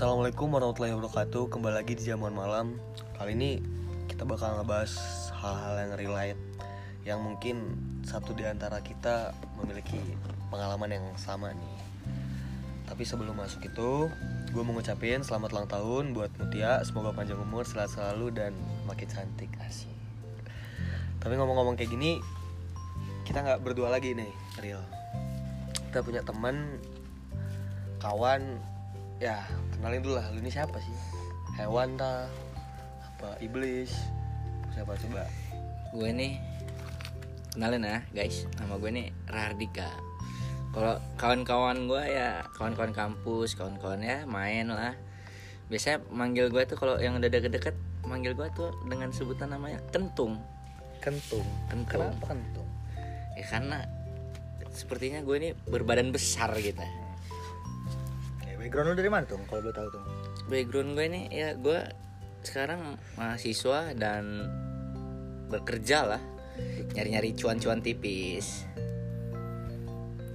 Assalamualaikum warahmatullahi wabarakatuh. Kembali lagi di Jamuan Malam. Kali ini kita bakal ngebahas hal-hal yang relate Yang mungkin satu di antara kita memiliki pengalaman yang sama nih. Tapi sebelum masuk itu Gue mau ngucapin selamat ulang tahun buat Mutia. Semoga panjang umur, sehat selalu, dan makin cantik. Asik. Tapi ngomong-ngomong kayak gini Kita nggak berdua lagi nih, real. Kita punya teman kawan ya kenalin dulu lah lu ini siapa sih? Hewan ta? Apa iblis? Siapa coba? Gue nih kenalin ya guys. Nama gue nih Rardika. Kalau kawan-kawan gue ya kawan-kawan kampus kawan-kawan ya main lah. Biasanya manggil gue tuh kalau yang udah deket-deket manggil gue tuh dengan sebutan namanya kentung. Kentung. Kentung. Kenapa kentung? Ya karena sepertinya gue ini berbadan besar gitu background lu dari mana tuh kalau boleh tahu tuh? Background gue ini ya gue sekarang mahasiswa dan bekerja lah. Nyari-nyari cuan-cuan tipis.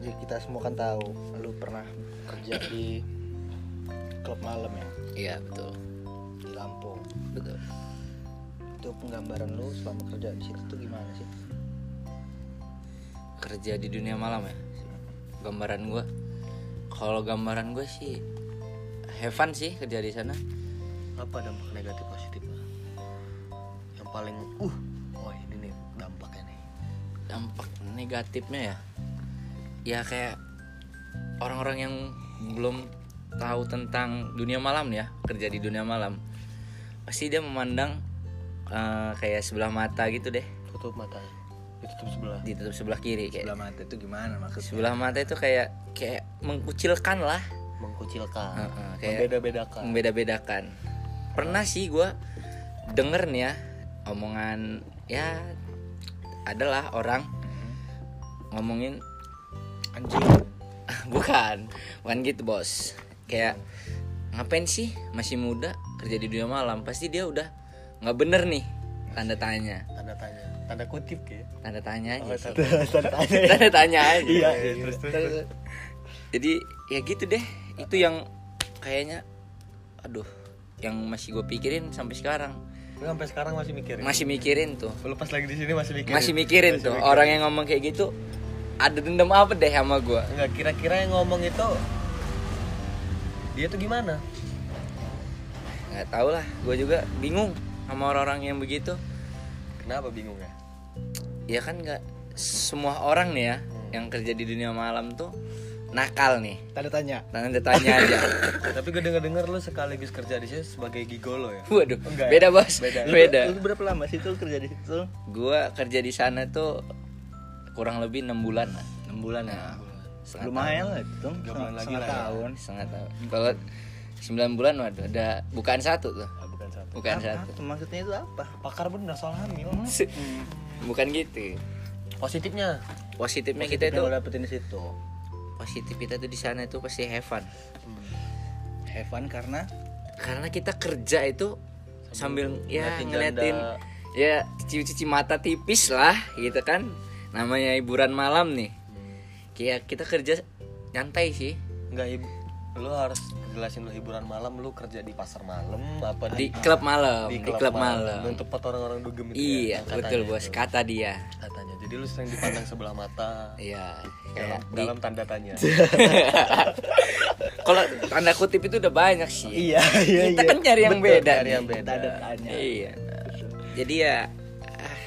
Ya, kita semua kan tahu lu pernah kerja di klub malam ya? Iya betul. Di Lampung. betul. Itu penggambaran lu selama kerja di situ tuh gimana sih? kerja di dunia malam ya? Gambaran gue kalau gambaran gue sih have fun sih kerja di sana. Apa dampak negatif positif yang paling uh oh ini nih dampaknya nih. Dampak negatifnya ya? Ya kayak orang-orang yang belum tahu tentang dunia malam ya kerja di dunia malam. Pasti dia memandang eh, kayak sebelah mata gitu deh. Tutup matanya ditutup sebelah. Ditutup sebelah kiri kayak Sebelah mata itu gimana maksudnya? sebelah mata itu kayak kayak mengkucilkan lah. Mengkucilkan. Heeh, kayak membeda-bedakan. Membeda-bedakan. Pernah sih gue denger nih ya omongan ya adalah orang ngomongin Anjing. bukan bukan gitu bos. Kayak ngapain sih? Masih muda kerja di dunia malam. Pasti dia udah nggak bener nih tanda tanya. Tanda tanya tanda kutip kayak tanda tanya aja Oh, sih. tanda tanya. Tanda tanya aja. Iya iya, terus terus, terus. jadi ya gitu deh. Itu yang kayaknya aduh yang masih gue pikirin sampai sekarang. Lu sampai sekarang masih mikirin? Masih mikirin tuh. Lu pas lagi di sini masih mikirin? Masih mikirin Masih tuh. mikirin. orang yang ngomong kayak gitu ada dendam apa deh sama gue Enggak kira-kira yang ngomong itu dia tuh gimana? nggak tahu lah. Gue juga bingung sama orang-orang yang begitu. Kenapa bingung ya? Ya kan nggak semua orang nih ya yang kerja di dunia malam tuh nakal nih Tanda tanya. tanda tanya aja Tapi gue denger-denger lu sekaligus kerja di sini sebagai gigolo ya. waduh Enggak ya? beda bos Beda. beda, Lu, lu berapa lama sih tuh kerja di situ? gue kerja di sana tuh kurang lebih enam bulan lah 6 bulan ya. setengah Lumayan lah itu. Bulan lagi setengah lah ya. tahun. setengah tahun kalau 9 bulan waduh udah bukan satu tuh Ah, bukan satu. bukan Apa? satu? Maksudnya itu apa? Pakar bener soal hamil. bukan gitu. Positifnya? Positifnya kita itu dapetin di situ. positif kita tuh di sana itu pasti have fun. Have fun karena? Karena kita kerja itu sambil ya ngeliatin janda. ya cuci-cuci mata tipis lah gitu kan. Namanya hiburan malam nih. Kayak kita kerja nyantai sih. Enggak ibu lu harus jelasin lu hiburan malam lu kerja di pasar malam apa di klub malam di, klub klub malam, tempat orang-orang dugem itu iya ya, betul katanya bos itu. kata dia. Katanya. Jadi lu sering dipandang sebelah mata. Iya dalam, kayak di- dalam tanda tanya. Kalau tanda kutip itu udah banyak sih. Iya, iya, kita iya. kan cari yang Betul, beda cari nih. yang beda. Tanda tanya. iya. Jadi ya ah,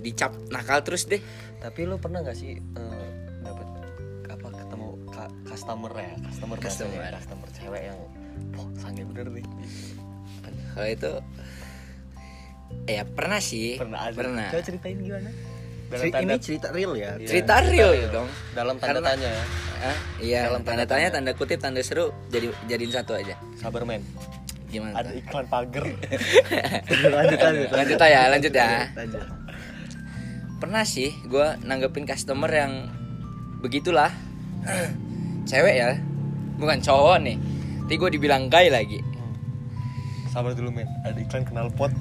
dicap nakal terus deh. Tapi lu pernah nggak sih eh, customer ya customer Customer. customer cewek yang oh sange bener nih. Kalau itu ya pernah sih pernah ada pernah. Coba ceritain gimana? Dalam Ceri- tanda ini cerita real ya. Iya, cerita real dong. Dalam tanda Karena- tanya ya. Hah? iya Dalam tanda tanda tanya tanda kutip tanda seru jadi jadiin satu aja. Sabar men. Gimana ada iklan pagar. Lanjut lanjut. lanjut. Aja lanjut ya. Pernah sih gue nanggepin customer yang begitulah cewek ya? Bukan cowok nih. Tapi gue dibilang gay lagi. Sabar dulu men ada iklan knalpot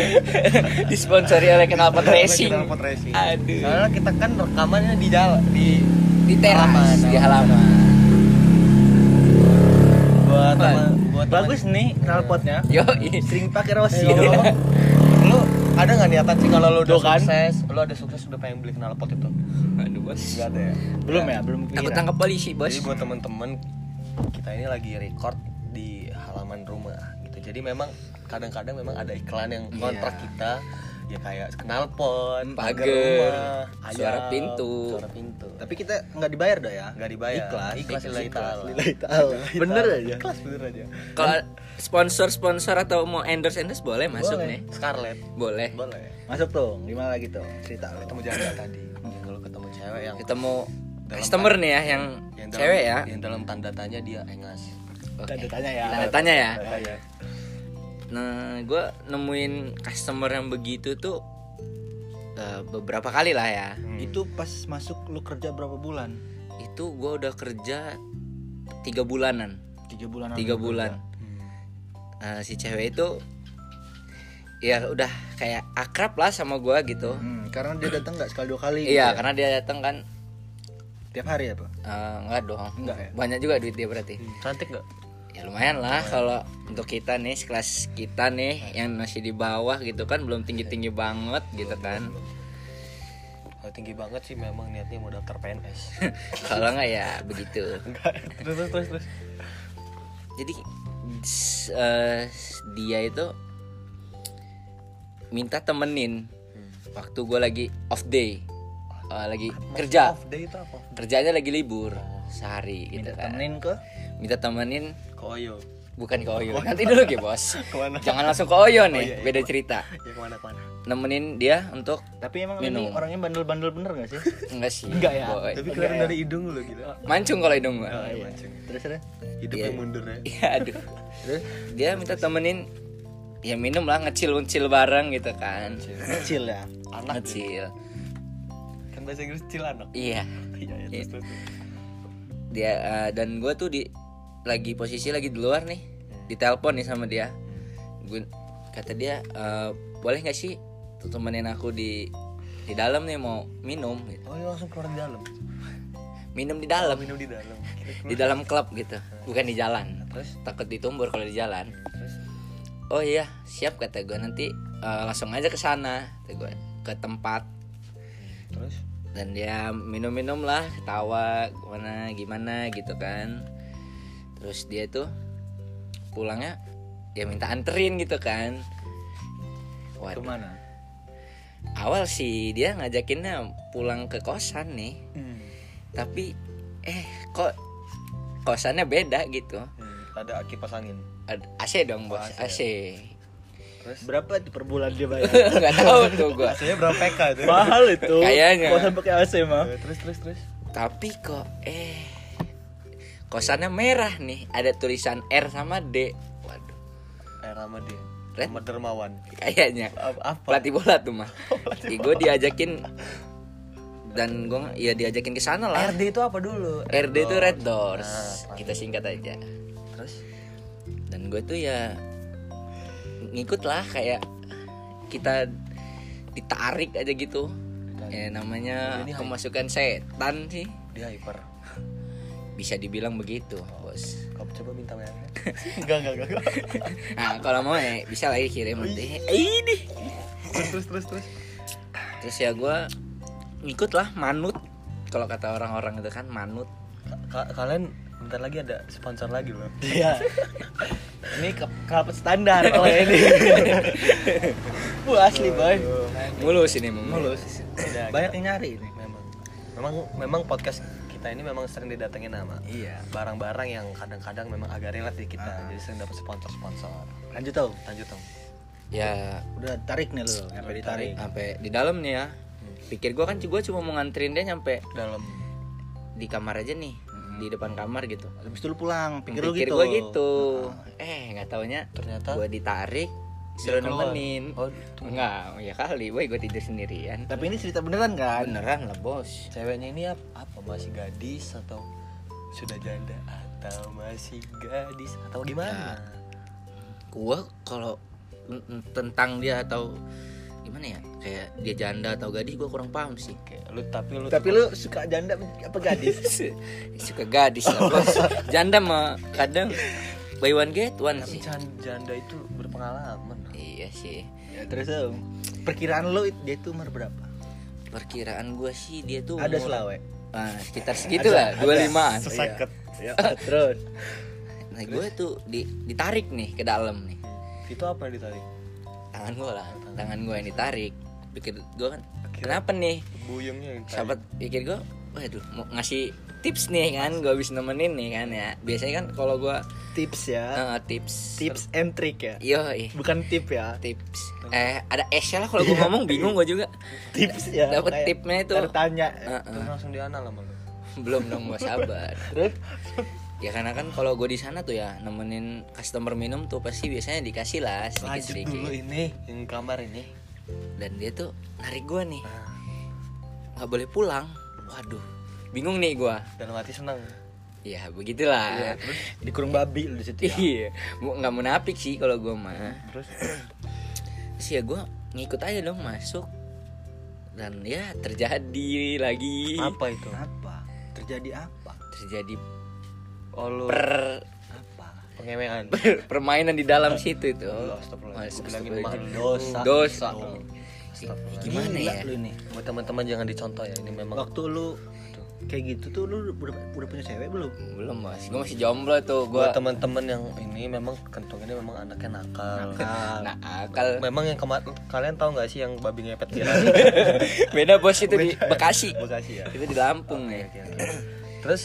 disponsori oleh knalpot racing. Knalpot racing. Aduh. Soalnya kita kan rekamannya di jalan di di teras Halaman, di halaman. halaman buat teman buat Bagus nih knalpotnya. Yo, Sering pakai lu ada nggak niatan sih kalau lu udah Tuh kan. sukses, lu ada sukses udah pengen beli knalpot itu? Aduh, Bos. Gak ada ya. belum ya, belum Takut kepikiran. tangkap polisi, Bos. Jadi buat temen-temen kita ini lagi record di halaman rumah gitu. Jadi memang kadang-kadang memang ada iklan yang kontrak Iya. kita ya kayak knalpot, Pagar, suara pintu. suara pintu. Tapi kita nggak dibayar dah ya. nggak dibayar. Ikhlas. ikhlas lillahi ta'ala. Lillahi ta'ala. Bener aja. Ikhlas bener aja. Kalau sponsor-sponsor atau mau endorse-endorse boleh masuk Boleh. nih. Scarlett. Boleh. Boleh. Masuk tuh. Gimana lagi tuh? Cerita. Ketemu janda tadi. Kalau ketemu cewek yang Ketemu customer nih ya yang, yang dalam, cewek ya. Yang dalam tanda tanya dia engas. Oke. Tanda tanya ya. Tanda tanya ya. Tanda tanya. Nah, gue nemuin customer yang begitu tuh eh, beberapa kali lah ya. Itu pas masuk lu kerja berapa bulan? Itu gue udah kerja tiga bulanan. Tiga bulan. Tiga bulan. Eh, si cewek itu ya udah kayak akrab lah sama gue gitu. Hmm, karena dia datang nggak sekali dua kali. gitu Iya, ya? karena dia datang kan tiap hari apa? eh, enggak dong. Enggak ya? Banyak juga duit dia berarti. Cantik gak? Ya lumayan lah kalau untuk kita nih sekelas kita nih yang masih di bawah gitu kan belum tinggi-tinggi banget gitu kan. Kalau tinggi banget sih memang niatnya mau daftar PNS. kalau enggak ya begitu. Enggak. Terus terus terus. Jadi eh, dia itu minta temenin waktu gue lagi off day, Eh, lagi kerja, Off day itu apa? kerjanya lagi libur sehari gitu Minta kan. temenin ke Minta temenin Koyo. bukan ke Oyo. Nanti dulu ya bos. Ke mana? Jangan langsung ke Oyo nih, iya, iya. beda cerita. Ya ke mana ke mana? Nemenin dia untuk tapi emang Minum. ini orangnya bandel-bandel bener gak sih? enggak sih. Enggak ya? boy. Tapi kelihatan ya? dari hidung lu gitu. Mancung kalau hidung gua. Oh, iya, mancing. Terus terus. Hidup Iya. yang mundur ya. Iya, aduh. Terus Dia minta temenin ya minum lah ngecil-ngecil bareng gitu kan. kecil ya. Anak Ngecil. kan bahasa Inggris cil anak. Iya. Iya, iya, terus, terus. Dia eh, dan gue tuh di lagi posisi lagi di luar nih. Ditelepon nih sama dia. Gue kata dia eh, boleh nggak sih temenin aku di di dalam nih mau minum? Gitu. Oh, dia langsung keluar di dalam. minum di dalam. Minum di dalam. Di dalam klub gitu bukan di jalan. Terus? Takut ditumbur kalau di jalan. Terus? Oh iya siap kata gue nanti eh, langsung aja ke sana kata gue ke tempat. Terus? Dan dia minum-minum lah ketawa gimana gimana? Gitu kan terus dia tuh pulangnya dia minta anterin gitu kan Waduh. Ke mana? awal sih dia ngajakinnya pulang ke kosan nih Hmm. tapi eh kok kosannya beda gitu Hmm, ada kipas angin. Ad- AC dong bos Oh, AC. AC Terus Berapa tuh per bulan dia bayar? nggak tahu tuh gua Rasanya berapa PK itu? Mahal itu. Kayaknya. Kosan pakai AC mah. Terus terus terus. tapi kok eh kosannya merah nih ada tulisan R sama D. Waduh. Eh Rama dia. Red? Rama Dermawan. kayaknya. Apa? pelatih bola tuh mah. Gue diajakin dan gue ya diajakin ke sana lah. RD itu apa dulu? RD itu Red Doors. Nah, kita singkat aja. Terus? Dan gue tuh ya ngikut lah kayak kita ditarik aja gitu. Ya namanya Ini kemasukan setan sih. Dia hyper. Bisa dibilang begitu bos Kau coba minta WA. enggak enggak enggak. enggak. nah kalau mau ya bisa lagi kirim nanti ini Terus terus terus terus. ya gue ngikut lah manut kalau kata orang-orang itu kan manut Ka- kalian bentar lagi ada sponsor lagi loh. Iya. ini ke kelapa standar kalau ini. Bu asli boy. mulus ini. Mulus. Udah, Banyak yang nyari ini. memang memang memang podcast kita ini memang sering didatengin nama. Iya. barang-barang yang kadang-kadang memang agak relate di kita Ah. jadi sering dapat sponsor-sponsor. Lanjut tau. lanjut dong ya. Udah tarik nih lo, sampai ditarik. sampai di dalam nih ya. Pikir gue kan gue cuma mau nganterin dia nyampe dalam. di kamar aja nih di depan kamar gitu. Habis itu lu pulang, pikir, lu pikir gitu. gue gitu. Eh nggak taunya ternyata gue ditarik keluar. nemenin. Oh Enggak, ya kali, boy gue tidur sendirian. Tapi ini cerita beneran kan? Beneran lah bos. Ceweknya ini apa, apa masih gadis atau sudah janda atau masih gadis atau gimana? Gue kalau n- n- tentang dia atau gimana ya? Kayak dia janda atau gadis gue kurang paham sih. Oke, lu tapi lu Tapi lu suka janda apa gadis? Suka gadis lah bos. Janda mah kadang buy one get one Tapi sih. jan- janda itu berpengalaman. Iya sih. Ya terus Om, perkiraan lo dia itu umur berapa? Perkiraan gue sih dia tuh ada selawe? Ah, sekitar segitu lah dua limaan Seseket. ya terus. Nah gue tuh di, ditarik nih ke dalam nih. Itu apa yang ditarik? tangan gue lah tangan gue yang ditarik. Pikir gue kan kenapa nih? Buyungnya yang sahabat pikir gue waduh mau ngasih tips nih kan gue habis nemenin nih kan ya. Biasanya kan kalau gue tips ya eh, tips tips and trick ya Yo, ih, bukan tip ya tips. Eh, ada S lah kalau gue ngomong bingung gue juga. tips ya Dapat tipnya itu. tanya Heeh. Terus langsung dianal sama lu. Belum dong gue sabar. terus Ya karena kan kalau gue di sana tuh ya nemenin customer minum tuh pasti biasanya dikasih lah sedikit Lanjut sedikit. dulu ini yang kamar ini. Dan dia tuh narik gue nih, Nah, nggak boleh pulang. Waduh, bingung nih gue. dalam hati senang. Ya begitulah. Iya, terus dikurung babi lu di situ ya Iya, nggak munafik sih kalau gue mah. terus Terus ya gue ngikut aja dong masuk. Dan ya terjadi lagi. apa itu? apa terjadi apa Terjadi Oh lu per apa pengewean. permainan di dalam situ itu. Mas, dosa. Dosa. Astagfirullah. Gimana ya? lu nih Buat teman-teman jangan dicontoh ya. Ini memang waktu lu kayak gitu tuh lu udah, udah punya cewek belum Belum mas, gue masih jomblo tuh gue. buat teman-teman yang ini memang kentung ini memang anaknya nakal. Nah akal. Memang yang kemarin kalian tahu nggak sih yang babi ngepet viral? Beda bos itu di Bekasi. Bekasi ya. Itu di Lampung Oke, nih. oke, oke. Terus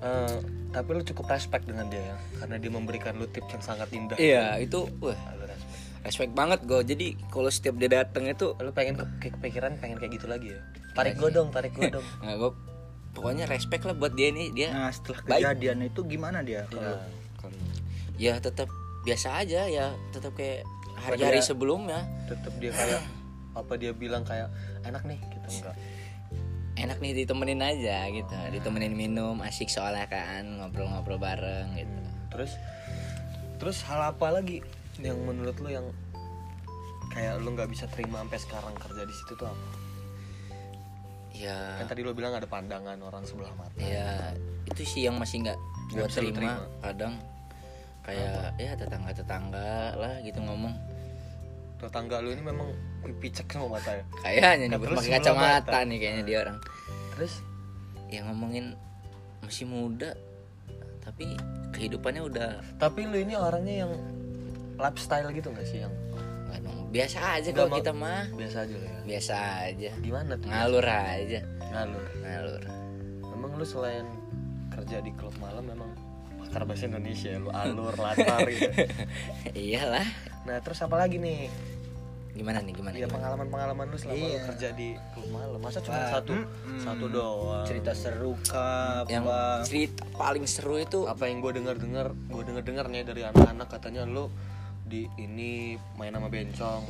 eh, tapi lu cukup respect dengan dia ya karena dia memberikan lu tips yang sangat indah. Iya itu, wah respect. banget gue. Jadi kalau setiap dia dateng itu, Lu pengen ke, ke- kepikiran pengen kayak gitu lagi ya? Tarik gue dong, tarik gue dong. nggak gue. Pokoknya respect lah buat dia nih dia. nah setelah Baik. kejadian itu gimana dia Iya. kalau Ya tetap biasa aja ya, tetap kayak hari-hari sebelumnya. Tetap dia kayak apa dia bilang kayak enak nih gitu enggak. Enak nih ditemenin aja gitu, ditemenin minum, asik soalnya kan ngobrol-ngobrol bareng gitu. Terus terus hal apa lagi yang menurut lu yang kayak lu nggak bisa terima sampai sekarang kerja di situ tuh apa? Ya Kan tadi lu bilang ada pandangan orang sebelah mata. ya itu sih yang masih nggak lu terima, terima. kadang kayak ya tetangga tetangga lah gitu ngomong Tetangga lu ini memang picek sama mata ya. kayaknya nih pakai kacamata mata. nih kayaknya dia orang Terus yang ngomongin masih muda tapi kehidupannya udah tapi lu ini orangnya yang lifestyle gitu nggak sih yang nggak dong biasa aja kalau kita mah biasa aja lo ya? biasa aja Gimana tuh? ngalur aja Ngalur. ngalur Emang lu selain kerja di klub malam memang pakar bahasa Indonesia ya, lu alur latar gitu. iyalah Nah terus apa lagi nih? gimana nih gimana, Ya gimana? pengalaman-pengalaman lu selama lu Iya. kerja di klub malam. Masa cuma Wah, satu mm-mm. satu doang? cerita seru kah yang apa cerita paling seru itu apa yang gue dengar dengar gue dengar dengar nih dari anak-anak katanya lu di ini main sama bencong.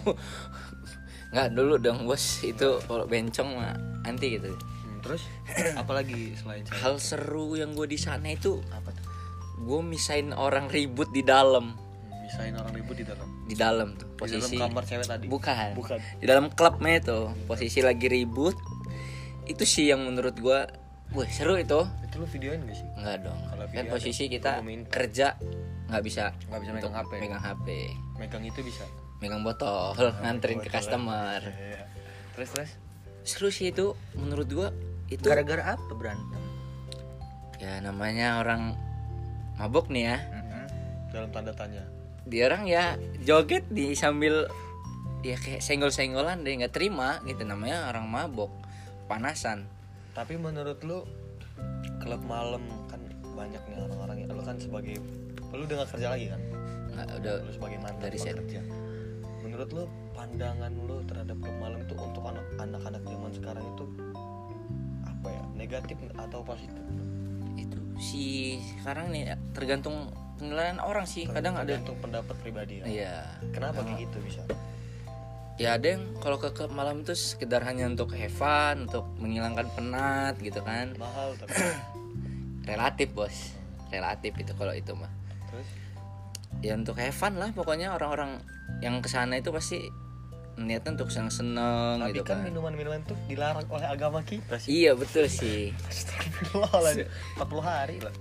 Nggak dulu dong bos. Itu kalau bencong mah anti gitu. Hmm, terus? Apalagi selain cewek? hal seru yang gue di sana itu apa tuh? gue misain orang ribut di dalam. Hmm, misain orang ribut di dalam? Di dalam tuh di posisi dalam kamar cewek tadi? Bukan. Bukan. Di dalam klubnya itu posisi lagi ribut. Itu sih yang menurut gue wah seru itu. Itu lu videoin gak sih? Enggak dong. Kalau kan posisi kita kerja nggak bisa nggak bisa megang HP megang HP megang itu bisa. Megang botol nganterin ke customer. Iya. terus terus? Seru sih itu menurut gua itu gara-gara apa berantem? Ya namanya orang mabok nih ya. Dalam tanda tanya. Dia orang ya joget di sambil ya kayak senggol-senggolan deh nggak terima gitu. Namanya orang mabok panasan. Tapi menurut lu klub malam kan banyak nih orang-orang ya. Lu kan sebagai lu udah gak kerja lagi kan? Nggak udah lu sebagai mantan dari set. pekerja. Menurut lu pandangan lu terhadap klub malam itu untuk anak anak-anak zaman sekarang itu apa ya? Negatif atau positif? Itu sih sekarang nih tergantung penilaian orang sih. Kadang ada untuk pendapat pribadi ya. Iya. Kenapa kayak gitu bisa? Ya ada yang kalau ke klub malam itu sekedar hanya untuk have fun untuk menghilangkan penat gitu kan. Mahal tapi relatif bos. Relatif itu kalau itu mah ya untuk have fun lah pokoknya orang-orang yang ke sana itu pasti niatnya untuk seneng-seneng tapi gitu kan kan. minuman-minuman tuh dilarang oleh agama kita sih. Iya betul sih. Astagfirullahaladzim. 40 hari lah.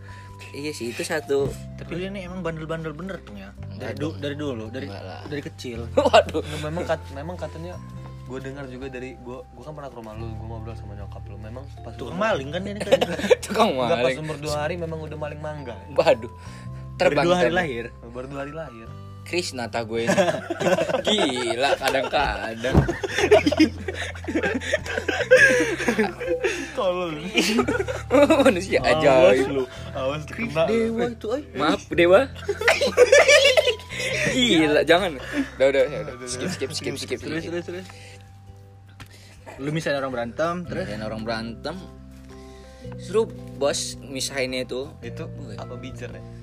Iya sih itu satu. Tapi dia nih emang bandel-bandel bener tuh ya. Dari, du- dari dulu, dari dari kecil. waduh. Memang kat, memang katanya gue dengar juga dari gue gue kan pernah ke rumah lu gue ngobrol sama nyokap lu. Memang pas Tukang maling kan ini kan. tukang Enggak, pas maling. umur dua hari memang udah maling mangga. Waduh Terbang dua hari terbang. lahir. baru dua hari lahir. Krishna tak gue. Ini gila kadang-kadang. Tolol. Manusia aja awas lu awas kena Dewa itu, ay. maaf dewa. Gila jangan. Udah udah, udah. skip skip skip skip Terus terus terus. Lu misalnya orang berantem, terus? dan orang berantem. Seru bos misahinnya itu. Itu apa bijer ya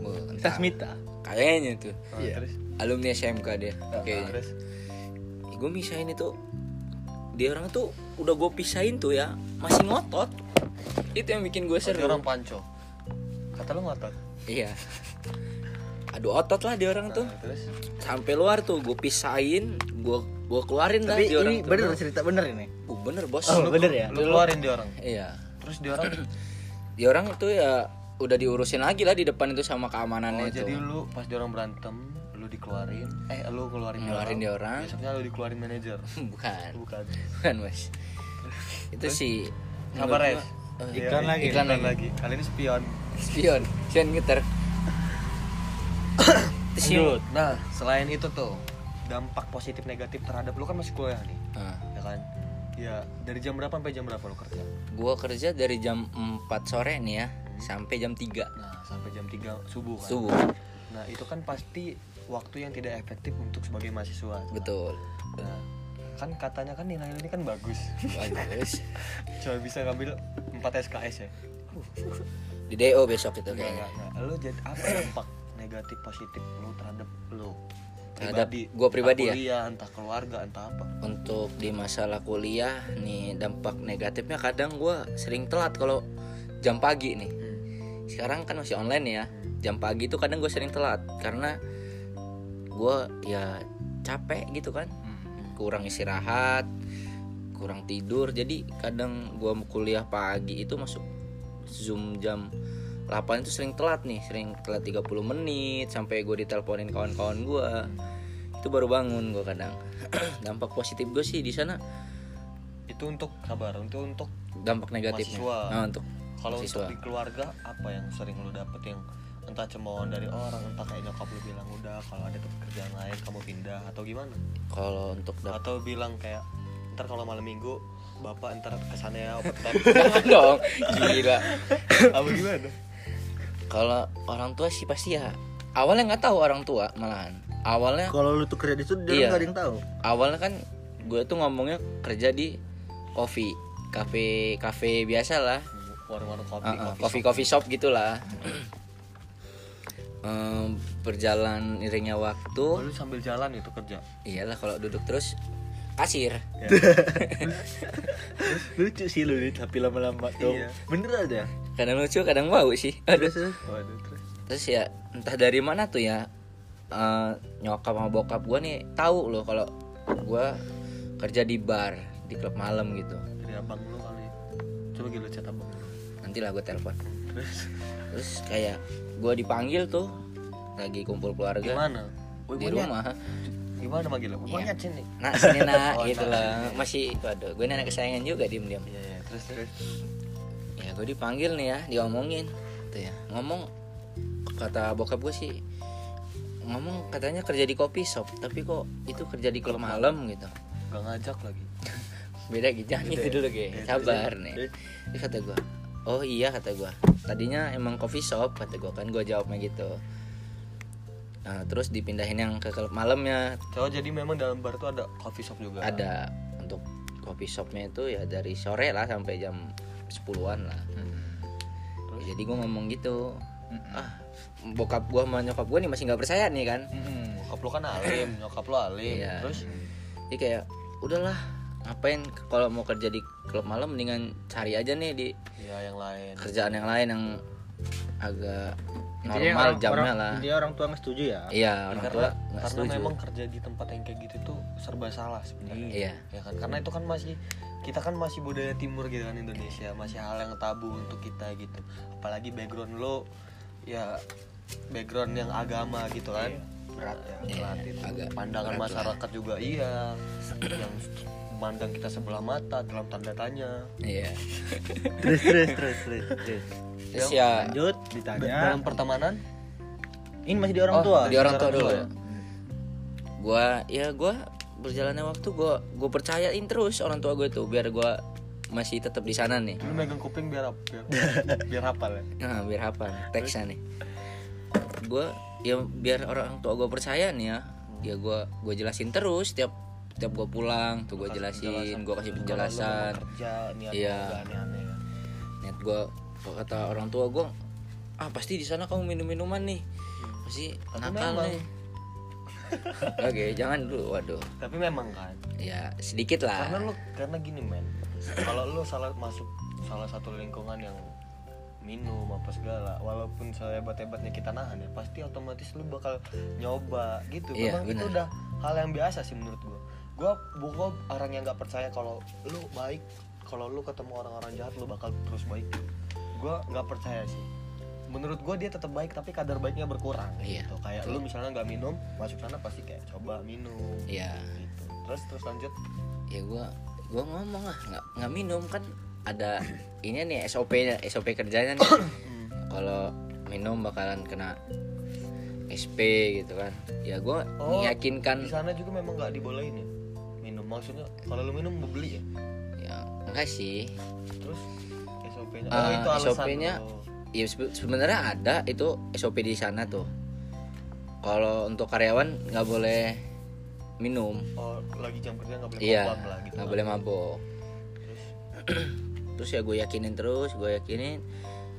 Bu, tas entah, mita. kayaknya tuh. Oh, Iya. terus? Alumni SMK dia kayaknya. terus? Gue misahin itu dia orang tuh udah gue pisahin tuh ya masih ngotot. Itu yang bikin gue oh, dia seru. orang panco. Kata lu ngotot? Iya. Aduh otot lah dia orang tuh. Nah, terus? Sampai luar tuh gue pisahin gue gue keluarin lah Tapi dia orang ini tuh. bener cerita bener ini. Uh, bener bos. Oh, bener ya? lu keluarin dia orang? Iya. Terus dia orang? Dia orang tuh ya udah diurusin lagi lah di depan itu sama keamanannya oh, itu. jadi lu pas dia orang berantem lu dikeluarin. Eh lu ngeluarin Ngeluarin dia orang. besoknya lu dikeluarin manajer. Bukan. Bukan. Bukan mas. Itu sih gua, eh, Iklan lagi. iklan lagi. lagi. Kali ini spion. Spion. Spion gitar Lanjut. nah selain itu tuh dampak positif negatif terhadap lu kan masih kuliah nih. Ah, ya kan? Ya dari jam berapa sampai jam berapa lu kerja? Gua kerja dari jam 4 sore nih ya sampai jam 3 nah sampai jam 3 subuh kan. Subuh. Nah itu kan pasti waktu yang tidak efektif untuk sebagai mahasiswa. Betul. nah kan katanya kan nilai ini kan bagus. Bagus. Cuma bisa ngambil 4 SKS ya? Di DO besok itu kayaknya. enggak. Lu jadi apa dampak negatif positif lu terhadap lu? Terhadap gua pribadi ya? entah kuliah, entah keluarga, entah apa. untuk di masalah kuliah nih dampak negatifnya kadang gua sering telat kalau jam pagi nih sekarang kan masih online ya. Jam pagi itu kadang gue sering telat karena gua ya capek gitu kan. Kurang istirahat kurang tidur. Jadi kadang gua kuliah pagi itu masuk zoom jam 8 itu sering telat nih. Sering telat 30 menit sampai gue diteleponin kawan-kawan gua. Itu baru bangun gue kadang. Dampak positif gue sih di sana. Itu untuk sabar, untuk untuk dampak negatifnya. Mahasiswa. nah, untuk kalau untuk di keluarga apa yang sering lu dapet yang entah cemoohan dari orang, entah kayak nyokap lu bilang udah kalau ada kerjaan lain kamu pindah atau gimana? kalau untuk dap- Atau bilang kayak ntar kalau malam minggu bapak ntar ke sana ya open Jangan dong gila apa gimana? kalau orang tua sih pasti ya awalnya nggak tahu orang tua malahan awalnya Kalau lu tuh kerja di situ dia Iya. nggak ada yang tahu. awalnya kan gue tuh ngomongnya kerja di coffee cafe cafe biasa lah Warung-warung kopi, Uh, uh, kopi coffee coffee shop gitulah Em, berjalan iringnya waktu Oh, lu sambil jalan itu kerja. iyalah kalau duduk terus kasir Lucu sih lu tapi lama-lama tuh. Iya. Bener aja. kadang lucu kadang bau sih aduh Terus terus. Waduh, terus. terus ya entah dari mana tuh ya eh, nyokap sama bokap gue nih tahu loh kalau gue kerja di bar di klub malam gitu Dari abang lu kali. Coba gitu chat abang. Nanti lah gue telepon. Terus? Terus kayak gue dipanggil tuh lagi kumpul keluarga. Gimana? Woi, di rumah. Gimana manggil lu? Iya. Monyet sini. nak sini nak Oh, gitu lah masih waduh gue anak kesayangan juga diem diem Iya, iya. Terus terus. ya gue dipanggil nih ya diomongin. Tuh ya ngomong kata bokap gue sih ngomong katanya kerja di kopi shop tapi kok itu kerja di klub malam gitu. Gak ngajak lagi. beda gitu jangan gitu dulu ge. Sabar nih. Terus? Kata gue oh iya kata gue tadinya emang coffee shop kata gue kan gue jawabnya gitu. Nah, terus dipindahin yang ke klub malamnya. Coba jadi memang dalam bar tuh ada coffee shop juga. ada. Untuk coffee shopnya itu ya dari sore lah sampai jam 10-an lah. Ya, jadi gue ngomong gitu. Ah bokap gue sama nyokap gue nih masih nggak percaya nih kan? Hmm, nyokap lu kan alim, nyokap lu alim. Iya. Terus? Jadi kayak udahlah ngapain kalau mau kerja di klub malam mendingan cari aja nih di ya yang lain. kerjaan yang lain yang agak Intinya normal orang- jamnya orang- lah Dia orang tua nggak setuju ya. iya orang karena tua nggak karena setuju memang kerja di tempat yang kayak gitu tuh serba salah sebenarnya. iya Ya kan karena itu kan masih kita kan masih budaya timur gitu kan Indonesia masih hal yang tabu untuk kita gitu apalagi background lo ya background yang agama gitu kan berat ya Iya, berat itu. agak pandangan berat lah. masyarakat juga iya yang memandang kita sebelah mata dalam tanda tanya. Iya. Terus terus terus terus, terus. ya lanjut ditanya. dalam pertemanan? Ini masih di orang Oh, tua? di orang tua Orang dulu tua ya gua ya gua berjalannya waktu gua gua percayain terus orang tua gue tuh biar gua masih tetap di sana nih. Lu megang kuping biar biar biar hafal ya? Nah biar hafal teksnya nih. Gua ya biar orang tua gue percaya nih ya ya gua gua jelasin terus tiap tiap gua pulang tuh gua jelasin gua kasih penjelasan. kerja niat Iya. agak aneh-aneh ya. niat gue kata orang tua gue ah pasti di sana kamu minum minuman nih. Pasti Tapi nakal memang. nih. Oke jangan dulu waduh. Tapi memang kan. Ya sedikit lah. Karena lu karena gini men. Kalau lu salah masuk salah satu lingkungan yang minum apa segala walaupun sehebat hebatnya kita nahan ya pasti otomatis lu bakal nyoba gitu. Iya, memang itu benar. udah hal yang biasa sih menurut gua gua gua orang yang nggak percaya kalau lu baik kalau lu ketemu orang-orang jahat lu bakal terus baik. Gua nggak percaya sih. Menurut gua dia tetap baik tapi kadar baiknya berkurang Iya, gitu. Kayak lu misalnya nggak minum masuk sana pasti kayak coba minum ya gitu. Terus terus lanjut. Ya gue gue ngomong lah nggak nggak minum kan ada ini nih SOP-nya SOP kerjanya nih. Kalau minum bakalan kena SP gitu kan. Ya gue Oh, meyakinkan di sana juga memang nggak dibolehin ya maksudnya kalau lu minum mau beli ya? Ya enggak sih. Terus SOP-nya Ah, oh itu alasan SOP-nya Oh. ya sebe- sebenarnya ada itu SOP di sana tuh. Kalau untuk karyawan nggak boleh minum. Oh lagi jam kerja nggak boleh iya mabok lah gitu. nggak boleh mabok. Terus? Ya gue yakinin terus gue yakinin.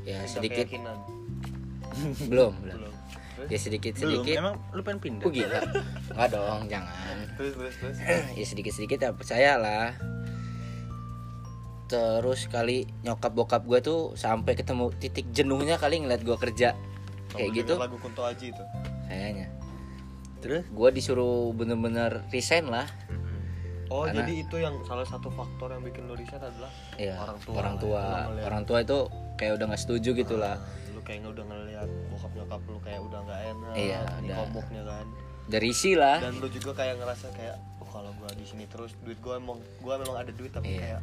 Ya Tinggal sedikit. belum. Belum terus? Ya sedikit belum sedikit emang lu pengen pindah? Oh gila. Nggak dong jangan. Terus terus terus? Ya sedikit sedikit ya percayalah. Terus kali nyokap bokap gue tuh sampai ketemu titik jenuhnya kali ngeliat gue kerja. Kayak Kamu gitu. denger lagu Kunto Aji itu? Kayaknya. Terus? Gue disuruh bener-bener resign lah. Oh Karena- jadi itu yang salah satu faktor yang bikin lo resign adalah ya Orang tua orang lah, tua. ya. Ngeliat- orang tua itu kayak udah nggak setuju gitu lah Ah, lu kayaknya udah ngeliat nyokap lu kayak udah nggak enak Iya, di komuknya kan dari isi lah dan lu juga kayak ngerasa kayak oh kalau gua di sini terus duit gua emang gua memang ada duit tapi Iya. kayak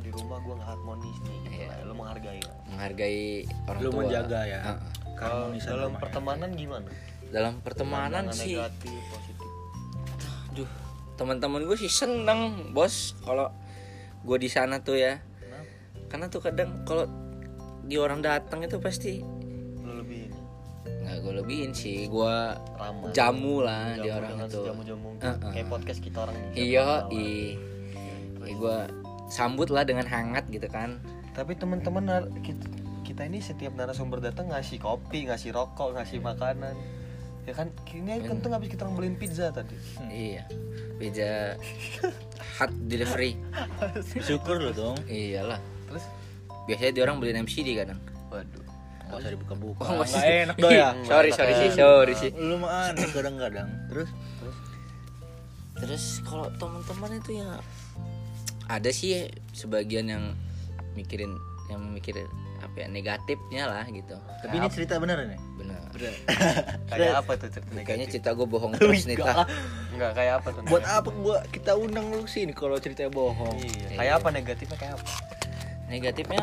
di rumah gua nggak harmonis nih gitu Iya. lah. lu menghargai lah. menghargai orang lu tua menjaga ya Heeh. kalau Keharmonisan dalam rumah ya. pertemanan gimana dalam pertemanan sih negatif positif Aduh, teman-teman gue sih seneng bos kalau gue di sana tuh ya kenapa karena tuh kadang kalau di orang datang itu pasti gue lebihin sih. Gue ramah jamu lah di Jamu orang dengan itu. sejamu-jamu mungkin. Heeh. kayak podcast kita orang ini iya Jamu i gue sambut lah dengan hangat gitu kan. Tapi teman-teman kita, kita ini setiap narasumber datang ngasih kopi ngasih rokok ngasih makanan. Ya kan? Kini kan tuh habis kita beliin pizza tadi. Iya. Pizza hot delivery. Syukur lu dong. Iyalah. Terus? Biasanya dia orang beliin MCD kadang. Waduh nggak usah dibuka-buka. Oh, nggak enak. Doh ya sorry sorry sih sorry. sih lu mah aneh kadang-kadang. Terus? Terus kalau teman-teman itu ya ada sih sebagian yang mikirin yang mikir apa ya negatifnya lah gitu. Tapi ini cerita bener nih bener kayak apa tuh cerita kayaknya negatif? cerita gue bohong terus nih Enggak. Kayak apa tuh buat apa gua kita undang lu sini kalau ceritanya bohong? Iya. Kayak apa negatifnya kayak apa? Negatifnya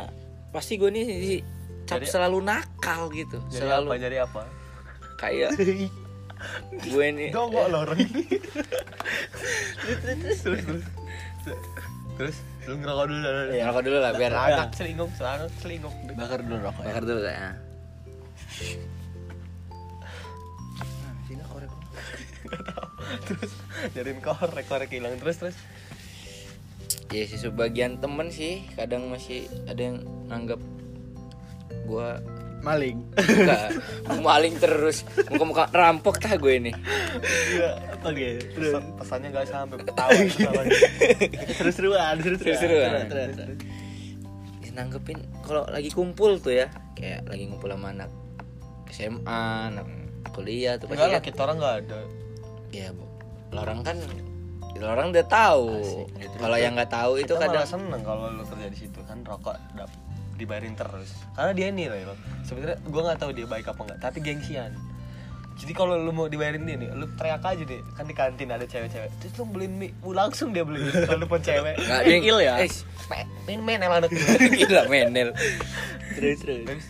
pasti gue nih cap Jadi- selalu nakal gitu. Jadi selalu. apa? Jadi apa? Kayak gue nih Dongok lo orang ini terus terus terus. Terus lu ngerokok dulu dah Ya, ngerokok dulu lah biar selangak selingkuh selangak selingkuh. Bakar dulu rokok ya. Bakar dulu ya. Nah, sini korek. Terus jadiin korek korek hilang. Terus terus. Ya sih sebagian temen sih kadang masih ada yang nganggap gua maling. Enggak maling terus. Muka-muka rampok tah gue ini. Iya oke terus. Pesan- pesannya gak sampai ketawa ketawa. terus seruan terus Seru-seruan. terus terus Ya, nanggepin kalau lagi kumpul tuh ya kayak lagi ngumpul sama anak SMA anak kuliah tuh pasti enggak lah kan kita orang nggak ada. Ya bu- lah orang kan itu orang udah tahu. Gitu. kalau yang nggak tahu itu kita kadang malah seneng kalau lu kerja di situ kan rokok dap, dibayarin terus. Karena dia nih loh sebenarnya gue nggak tahu dia baik apa enggak tapi gengsian. Jadi kalau lu mau dibayarin dia nih lu teriak aja deh. Kan di kantin ada cewek-cewek. Terus lu beliin mie. Uh, langsung dia beli kalau pun cewek. Nggak Gokil ya? eh, main main emang anak gila menel terus terus. Terus?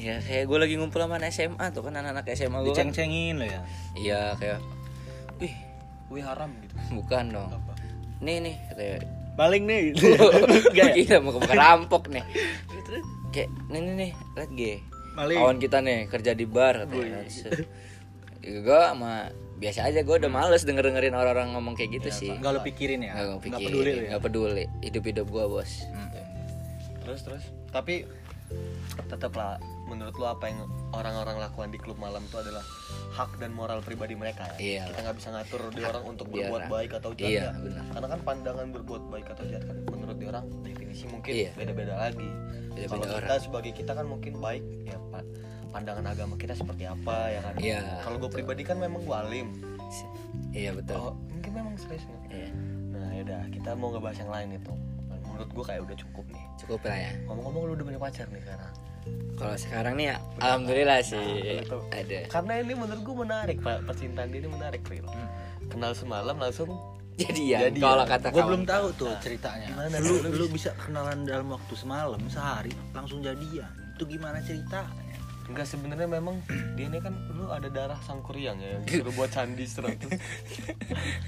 ya kayak gue lagi ngumpul sama anak SMA tuh kan anak-anak SMA gue kan. Diceng-cengin lo ya? Iya kayak wih wih haram gitu. Bukan dong. Apa? Nih nih katanya maling nih. Gila mau ke rampok nih. Kayak nih nih nih liat gue kawan kita nih kerja di bar katanya. Gue sama biasa aja gue udah males denger dengerin orang-orang ngomong kayak gitu sih. Nggak lo pikirin ya? Nggak nggak pikirin, peduli ya? nggak peduli. Hidup hidup gue bos terus terus. Tapi tetap lah menurut lu apa yang orang-orang lakukan di klub malam itu adalah hak dan moral pribadi mereka ya Iya. kita nggak bisa ngatur di orang untuk berbuat lah. baik atau jahat Iya, ya. benar. karena kan pandangan berbuat baik atau jahat kan menurut di orang definisi mungkin Iya. beda-beda lagi Beda-beda kalau orang. kita sebagai kita kan mungkin baik ya pak pandangan agama kita seperti apa ya kan Iya, kalau gue pribadi kan memang gue alim iya betul oh, mungkin memang serius Iya. nah yaudah kita mau ngebahas yang lain itu menurut gue kayak udah cukup nih cukup lah ya ngomong-ngomong lu udah punya pacar nih sekarang kalau sekarang nih ya alhamdulillah sih. itu. ada. Karena ini menurut gue menarik pak. Percintaan dia ini menarik real kenal semalam langsung jadi ya Jadi kalau ya. kata gue belum tahu tuh ceritanya. Gimana lu lu bisa kenalan dalam waktu semalam sehari langsung jadian. Itu gimana ceritanya? Enggak sebenarnya memang dia ini kan lu ada darah sangkuriang ya disuruh buat candi serat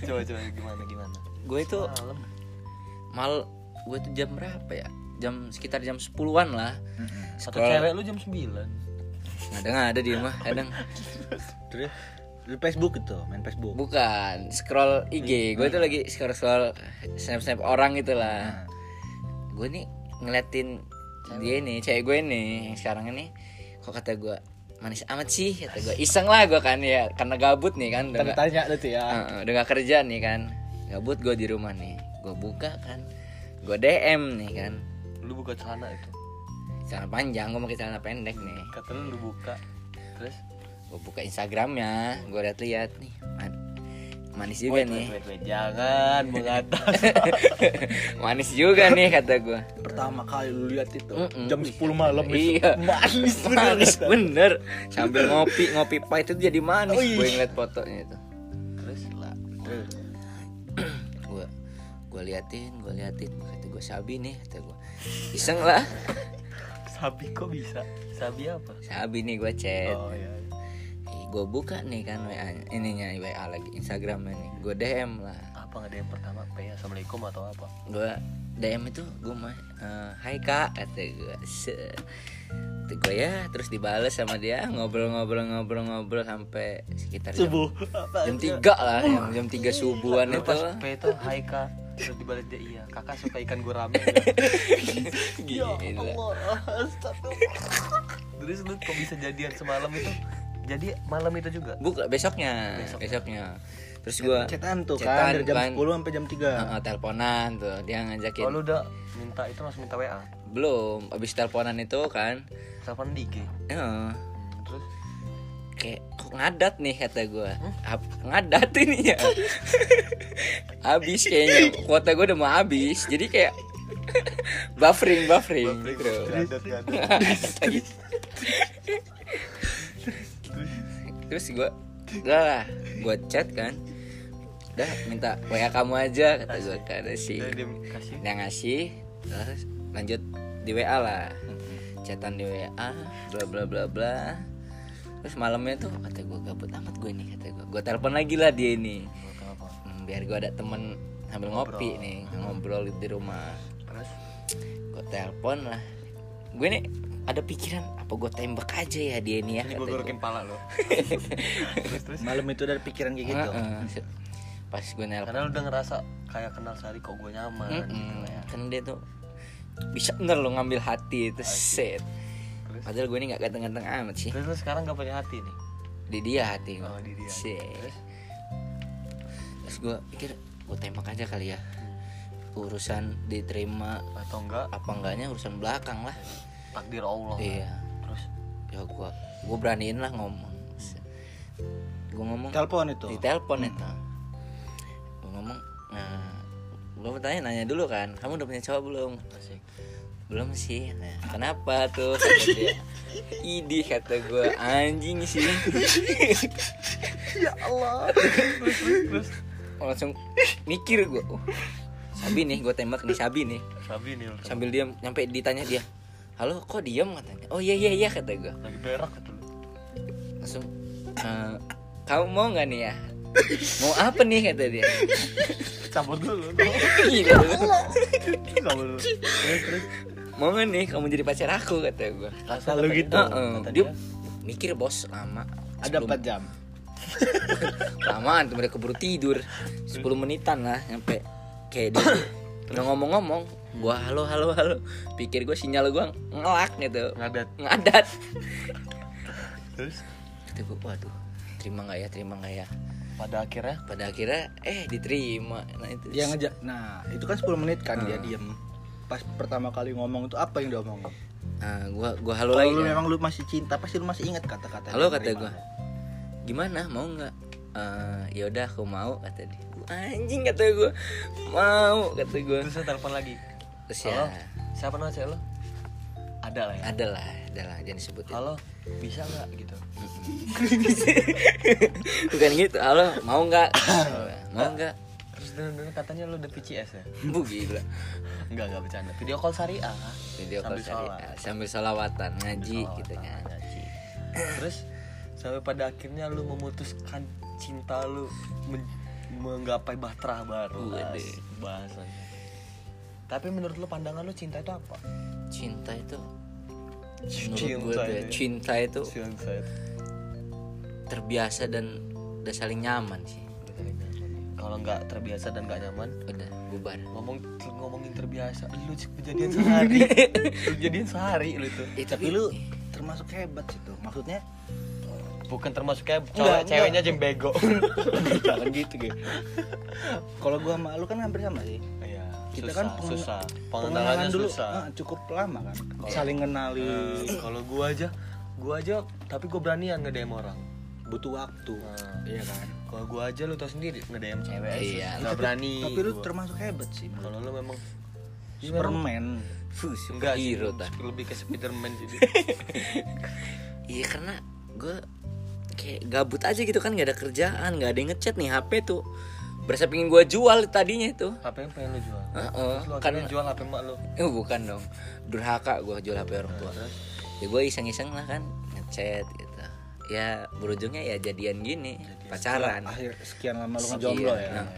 coba coba gimana gimana? Gue itu malam mal gue tuh jam berapa ya jam sekitar jam 10-an lah. Satu Scroll- cewek. lu jam 9 ada nggak? Ada di rumah kadang. Terus di Facebook itu main Facebook. Bukan scroll IG gue tuh lagi scroll scroll snap snap orang gitu lah. Gue nih ngeliatin dia nih cewek gue nih yang sekarang ini. Kok kata gue manis amat sih kata gue iseng lah gue kan ya karena gabut nih kan udah tanya tuh ya. Heeh, udah gak kerja nih kan. Gabut gue di rumah nih. Gue buka kan gue DM nih kan lu buka celana itu? Celana panjang gue pakai celana pendek nih. Kata lu lu buka. Terus? Gue buka Instagramnya gue lihat-lihat nih. Man- manis juga wait, nih. wait, wait, wait. jangan mengatas manis juga nih kata gue pertama kali lu lihat itu Mm-mm. jam 10 malam itu. iya. Manis bener manis bener. Sambil ngopi ngopi pahit itu jadi manis. Oh, iya. gue ngeliat fotonya itu. Terus? Lah gue gue liatin gue liatin. Kata gue sabi nih kata gue iseng lah. Sabi kok bisa? Sabi apa? Sabi nih gue chat. Oh iya gue buka nih kan WA ininya WA lagi Instagramnya nih. Gue DM lah. Apa nggak yang pertama? P assalamualaikum atau apa? Gue DM itu gue mah eh, Hai kak kata gue gue ya terus dibales sama dia ngobrol-ngobrol-ngobrol-ngobrol sampai sekitar jam, subuh. Jam tiga lah yang jam tiga subuhan itu pas P itu hai kak terus dibalik dia iya kakak suka ikan gurame. Gila. Terus lu kok bisa jadian semalam itu? Jadi malam itu juga? Buka besoknya besoknya. terus gue cetan tuh Cetan, kan dari jam kan. 10 sampai jam 3 teleponan tuh dia ngajakin. Kalau udah minta itu langsung minta WA belum abis teleponan itu kan. Telepon di IG ya, Hmm, terus kayak ngadat nih kata gue ngadat ini ya. Habis kayaknya kuota gue udah mau habis. Jadi kayak buffering buffering, Ngadat, ngadat. terus gue udah lah gue chat kan. Udah minta wa kamu aja kata gue si Udah dia kasih. dia ngasih terus lanjut di wa lah. Chatan di wa bla bla bla bla terus malamnya tuh kata gue gabut amat gue nih kata gue gue telepon lagi lah dia ini. Hmm, biar gue ada temen sambil ngopi nih ngobrol di rumah. Terus? Gue telepon lah. Gue nih ada pikiran apa gue tembak aja ya dia ini ya gue gorokin pala lo malam itu ada pikiran kayak gitu. Pas gue nelpon. Karena lu udah ngerasa kayak kenal sehari kok gue nyaman gitu Mm-mm. lah ya. Kan dia tuh bisa bener lo ngambil hati itu set terus? Padahal gue ini nggak ganteng-ganteng amat sih. Terus lu sekarang gak punya hati nih? Di dia hati gue Oh, di dia. Set. Terus? terus gue pikir gue tembak aja kali ya. Urusan diterima atau enggak apa enggaknya urusan belakang lah. Takdir Allah. Iya. Terus? Ya gue gue beraniin lah ngomong. Gue ngomong telepon itu? Di telepon itu. Gue ngomong nah gue bertanya nanya dulu kan kamu udah punya cowok belum? Asik. Belum sih nah kenapa tuh? Kata dia. Idi kata gue anjing sih. Ya Allah. Langsung mikir gue oh, Sabi nih gue tembak nih Sabi nih. Sabi nih lu. sambil diam nyampe ditanya dia halo kok diam katanya. Oh iya iya iya kata gue lagi berak lu. langsung "Eh, kamu mau nggak nih ya? Mau apa nih? kata dia. Cabut dulu. Gila lu. Cabut dulu. Mau nggak nih kamu jadi pacar aku kata gue Kata lu gitu? dia. Heeh. Kata dia dia. mikir bos lama. Ada Sebelum- 4 jam. Lamaan tuh mereka keburu tidur. 10 menitan lah nyampe. Kayak dia udah ngomong-ngomong gua halo halo halo. Pikir gue sinyal gua ngelak gitu. Ngadat. ngadat. Terus? Kata gue waduh terima nggak ya terima nggak ya? Pada akhirnya? Pada akhirnya eh diterima. Nah itu dia ngejak. Nah itu kan 10 menit kan dia diem pas pertama kali ngomong itu apa yang dia omongin? Nah gua gua halo kalau lagi lu kan. memang lu masih cinta pasti lu masih ingat kata-kata halo kata terima. gua. Gimana? Mau nggak? Eh ya udah aku mau kata dia. Anjing kata gua. Mau kata gua. Terus saya telepon lagi. terus Halo. ya. Siapa nama cewek lo? Ada lah ya. ada lah ada lah jangan disebutin. Halo, bisa nggak? Gitu? bukan gitu. Halo mau nggak? Mau nggak Denger katanya lo udah PCS ya? bu gila Enggak, enggak bercanda. Video call syariah. video call syariah sambil salawatan ngaji Salawatan, gitu kan ngaji. Terus sampai pada akhirnya lu memutuskan cinta lu men- menggapai bahtera baru. Bahasanya. Tapi menurut lu pandangan lu cinta itu apa? cinta itu menurut Cinta gue ya, itu. cinta itu Cinta itu. terbiasa dan udah saling nyaman sih Kalau nggak terbiasa dan nggak nyaman, udah bubar ngomong ngomongin terbiasa, lu kejadian sehari, kejadian sehari lu tuh. eh, tapi lu termasuk hebat sih tuh maksudnya Bukan termasuk kayak cowok enggak. ceweknya aja yang bego. jangan gitu gitu kalau gua sama lu kan hampir sama sih Iya, kita susah, kan peng- susah. pengenalan Pengenalannya dulu susah. ah, cukup lama kan saling kenali Eh, kalau gua aja, gua aja tapi gua beranian nge-DM orang. butuh waktu Nah. iya kan Kalau gua aja lu tau sendiri nge-DM cewek aja Iya. nggak berani. tapi lu gua. termasuk hebat sih kalau lu memang Iya, Superman Fuh, enggak sih, lebih ke Spiderman sih. dia. iya karena gue kayak gabut aja gitu kan nggak ada kerjaan nggak ada yang ngechat nih HP tuh berasa pingin gue jual tadinya itu Apa yang pengen lu jual? Heeh, Terus lu kan jual HP mak lu. eh bukan dong durhaka gue jual HP orang tua Terus? ya gue iseng-iseng lah kan ngechat gitu ya berujungnya ya jadian gini pacaran akhir sekian lama lu Sekian, ngejomblo ya nah.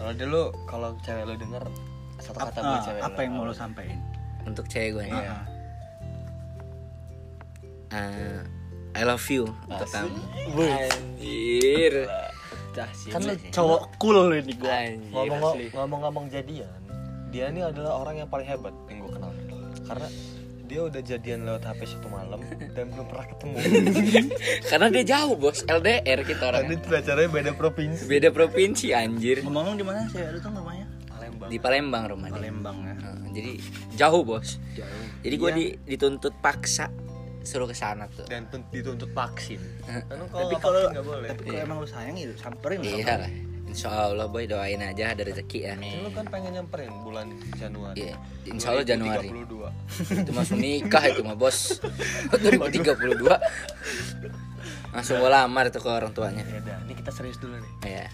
Kalau dulu kalau cewek lu denger satu kata buat ah, cewek apa lu. yang mau lu sampein untuk cewek gue Ah, Eh, I love you untuk Asik. kamu Wih. anjir. Kan lu cowok cool ini asli. ngomong-ngomong jadian dia ini adalah orang yang paling hebat yang gue kenal karena dia udah jadian lewat HP satu malam dan belum pernah ketemu. Karena dia jauh bos. LDR kita orang itu pacarnya beda provinsi. Beda provinsi anjir. Ngomong di mana sih? Lu tuh rumahnya Palembang. Di Palembang rumah dia Palembang ya. Nah, jadi jauh bos. Jauh. Jadi gue Iya. di, dituntut paksa suruh ke sana tuh. Dan tun- dituntut vaksin. Tapi kalau vaksin nggak boleh? tapi kalau Iya. emang lu sayang ya samperin iya lah Insya Allah boy doain aja ada rezeki ya. Kan lu kan pengen nyamperin bulan Januari. Iya, Insya Allah Januari 2032 itu masuk nikah itu mah bos. 2032 langsung gue lamar tuh ke orang tuanya. Ya udah ini kita serius dulu nih. Ya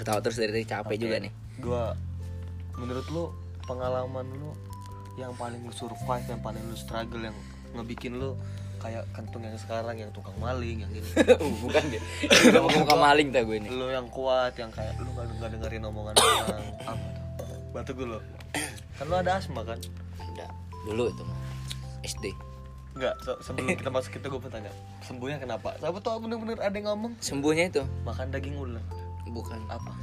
ketawa terus dari tadi capek juga nih. Gua menurut lu pengalaman lu yang paling lu survive yang paling lu struggle yang ngebikin lu kayak kantung yang sekarang yang tukang maling yang ini. Bukan deh udah mau muka maling tak gue ini. Lu yang kuat yang kayak lu gak, nggak dengerin omongan orang. Apa tuh? Batuk dulu kan lu ada asma kan? Udah dulu itu mah. SD Enggak, se- sebelum kita masuk itu gue bertanya Sembuhnya kenapa? Siapa tau bener-bener ada yang ngomong. Sembuhnya itu. Makan daging ular bukan. Apa?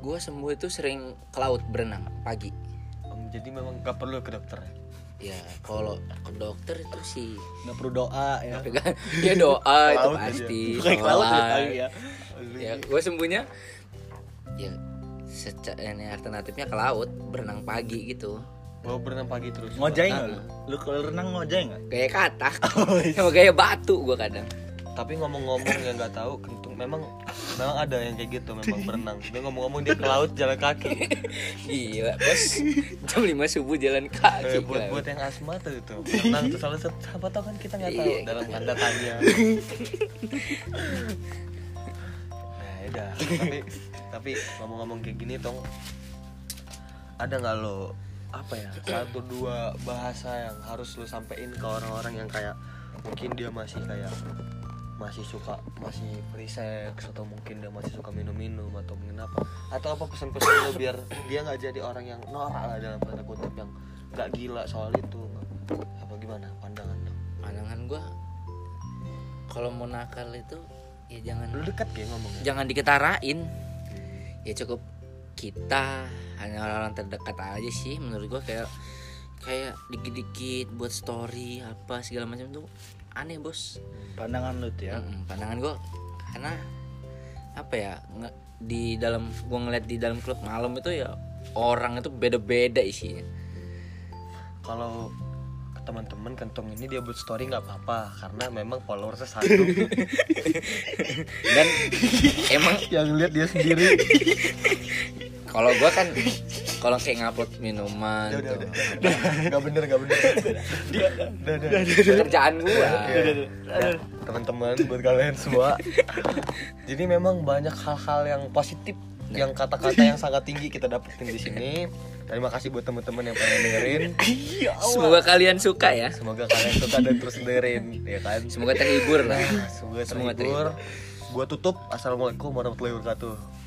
gue sembuh itu sering ke laut berenang pagi. Em, Jadi memang gak perlu ke dokter ya? Ya kalau ke dokter itu sih. Nggak perlu doa ya. Tapi kan ya doa itu pasti laut sholat. ya. Ya gue sembuhnya ya secara ini alternatifnya ke laut berenang pagi gitu. Mau berenang pagi terus? Ngojai Ah. nggak lu kalau renang ngojai nggak? Kayak katak. Oh, iya. sama kayak batu gue kadang tapi ngomong-ngomong yang nggak tahu kentung memang memang ada yang kayak gitu memang berenang. Dia ngomong-ngomong dia ke laut jalan kaki. Gila bos. Jam 5 subuh jalan kaki Eh, buat gila. buat yang asma tuh itu. Berenang tuh salah satu siapa tahu kan kita nggak tahu Iya. dalam tanda tanya. Nah udah. Tapi tapi ngomong-ngomong kayak gini tong ada nggak lo apa ya satu dua bahasa yang harus lo sampein ke orang-orang yang kayak mungkin dia masih kayak masih suka masih free sex atau mungkin dia masih suka minum-minum atau mungkin apa. Atau apa pesan-pesan lo biar dia nggak jadi orang yang norak lah dalam tanda kutip yang nggak gila soal itu. Apa gimana pandangan lo Pandangan gua Kalau mau nakal itu Ya jangan lu dekat kayak ngomongnya Jangan diketarain. Ya cukup kita Hanya orang-orang terdekat aja sih Menurut gua kayak Kayak dikit-dikit buat story Apa segala macam tuh Aneh bos. Pandangan lu tuh ya. Mm-mm, pandangan gue karena apa ya nge- di dalam gue ngeliat di dalam klub malam itu ya orang itu beda-beda isinya. Kalau teman-teman kentong ini dia buat story nggak apa-apa karena memang followersnya satu. Dan emang yang lihat dia sendiri kalau gue kan kalau kayak ngupload minuman udah tuh, udah udah nggak bener nggak bener. Dia udah udah. Kerjaan gue Ya, teman-teman buat kalian semua. Jadi memang banyak hal-hal yang positif yang kata-kata yang sangat tinggi kita dapetin di sini. Terima kasih buat teman-teman yang pengen dengerin. Semoga kalian suka ya. Semoga kalian suka dan terus dengerin ya kan? Semoga terhibur lah. Semoga Semoga terhibur. Gua tutup. Assalamualaikum warahmatullahi wabarakatuh